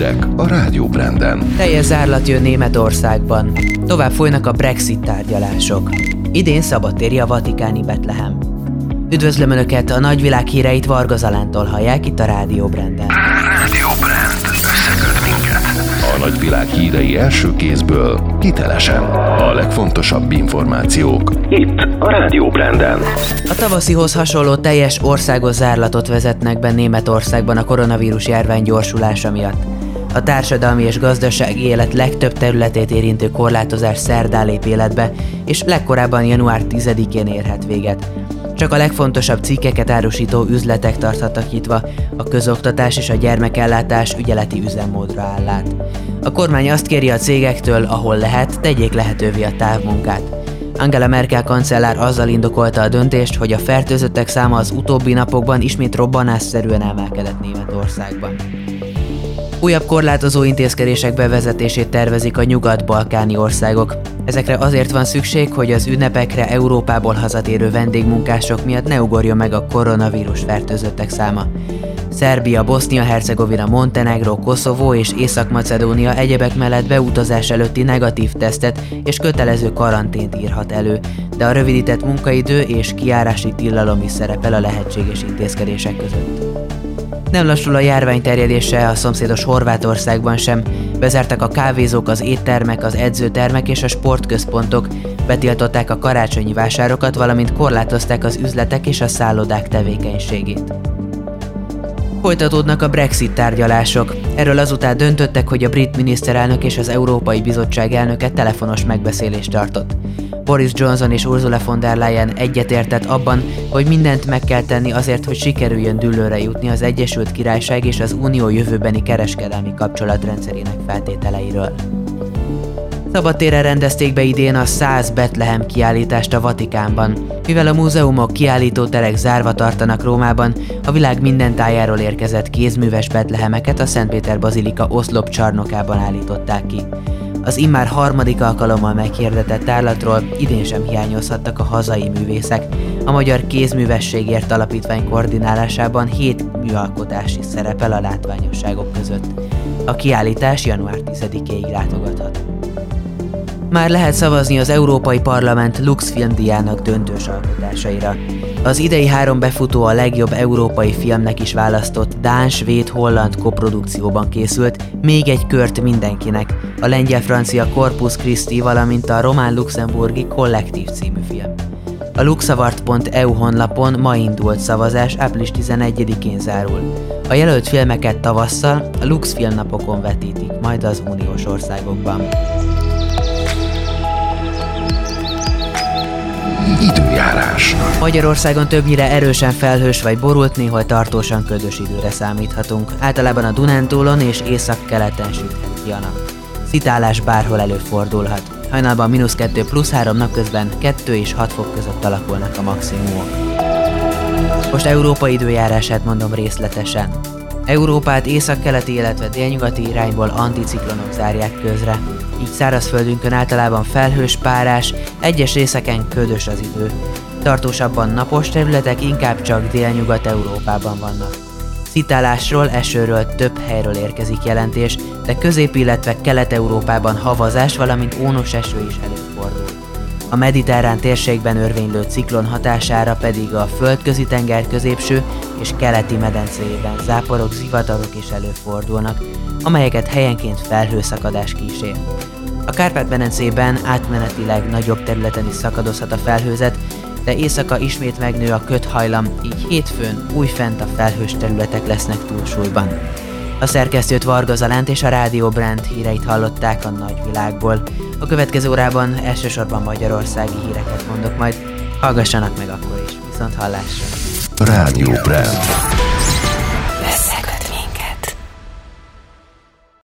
hírek a Rádió Branden. Teljes zárlat jön Németországban. Tovább folynak a Brexit tárgyalások. Idén szabadtéri a Vatikáni Betlehem. Üdvözlöm Önöket, a nagyvilág híreit Varga Zalántól hallják itt a Rádió Branden. Rádió Brand. Összeköt minket. A nagyvilág hírei első kézből, hitelesen. A legfontosabb információk. Itt a Rádió Branden. A tavaszihoz hasonló teljes országos zárlatot vezetnek be Németországban a koronavírus járvány gyorsulása miatt. A társadalmi és gazdasági élet legtöbb területét érintő korlátozás szerdán lép életbe, és legkorábban január 10-én érhet véget. Csak a legfontosabb cikkeket árusító üzletek tarthattak nyitva, a közoktatás és a gyermekellátás ügyeleti üzemmódra áll át. A kormány azt kéri a cégektől, ahol lehet, tegyék lehetővé a távmunkát. Angela Merkel kancellár azzal indokolta a döntést, hogy a fertőzöttek száma az utóbbi napokban ismét robbanásszerűen emelkedett Németországban. Újabb korlátozó intézkedések bevezetését tervezik a nyugat-balkáni országok. Ezekre azért van szükség, hogy az ünnepekre Európából hazatérő vendégmunkások miatt ne ugorjon meg a koronavírus fertőzöttek száma. Szerbia, Bosznia-Hercegovina, Montenegro, Koszovó és Észak-Macedónia egyebek mellett beutazás előtti negatív tesztet és kötelező karantént írhat elő, de a rövidített munkaidő és kiárási tilalom is szerepel a lehetséges intézkedések között. Nem lassul a járvány terjedése a szomszédos Horvátországban sem. Bezártak a kávézók, az éttermek, az edzőtermek és a sportközpontok, betiltották a karácsonyi vásárokat, valamint korlátozták az üzletek és a szállodák tevékenységét. Folytatódnak a Brexit tárgyalások. Erről azután döntöttek, hogy a brit miniszterelnök és az Európai Bizottság elnöke telefonos megbeszélést tartott. Boris Johnson és Ursula von der Leyen egyetértett abban, hogy mindent meg kell tenni azért, hogy sikerüljön dűlőre jutni az Egyesült Királyság és az Unió jövőbeni kereskedelmi kapcsolatrendszerének feltételeiről. Szabadtére rendezték be idén a 100 Betlehem kiállítást a Vatikánban. Mivel a múzeumok kiállítóterek zárva tartanak Rómában, a világ minden tájáról érkezett kézműves Betlehemeket a Szentpéter Bazilika oszlop csarnokában állították ki. Az immár harmadik alkalommal meghirdetett tárlatról idén sem hiányozhattak a hazai művészek. A Magyar Kézművességért Alapítvány koordinálásában hét műalkotás is szerepel a látványosságok között. A kiállítás január 10-ig látogatható. Már lehet szavazni az Európai Parlament Lux filmdiának döntős alkotásaira. Az idei három befutó a legjobb európai filmnek is választott Dán-Svéd-Holland koprodukcióban készült, még egy kört mindenkinek, a lengyel-francia Corpus Christi, valamint a román-luxemburgi Kollektív című film. A luxavart.eu honlapon ma indult szavazás, április 11-én zárul. A jelölt filmeket tavasszal a Lux filmnapokon vetítik, majd az uniós országokban. Időjárás. Magyarországon többnyire erősen felhős vagy borult, néhol tartósan ködös időre számíthatunk. Általában a Dunántúlon és észak-keleten süthet a nap. Szitálás bárhol előfordulhat. Hajnalban mínusz 2 plusz 3 napközben 2 és 6 fok között alakulnak a maximumok. Most Európa időjárását mondom részletesen. Európát észak-keleti, illetve délnyugati irányból anticiklonok zárják közre. Így szárazföldünkön általában felhős párás, egyes részeken ködös az idő. Tartósabban napos területek inkább csak délnyugat-európában vannak. Szitálásról, esőről több helyről érkezik jelentés, de közép, illetve kelet-európában havazás, valamint ónos eső is előfordul. A mediterrán térségben örvénylő ciklon hatására pedig a földközi tenger középső és keleti medencéjében záporok, zivatarok is előfordulnak, amelyeket helyenként felhőszakadás kísér. A Kárpát-medencében átmenetileg nagyobb területen is szakadozhat a felhőzet, de éjszaka ismét megnő a köthajlam, így hétfőn újfent a felhős területek lesznek túlsúlyban. A szerkesztőt Varga Zalánt és a Rádió Brand híreit hallották a nagyvilágból. A következő órában elsősorban magyarországi híreket mondok majd. Hallgassanak meg akkor is. Viszont hallásra! Rádió Brand.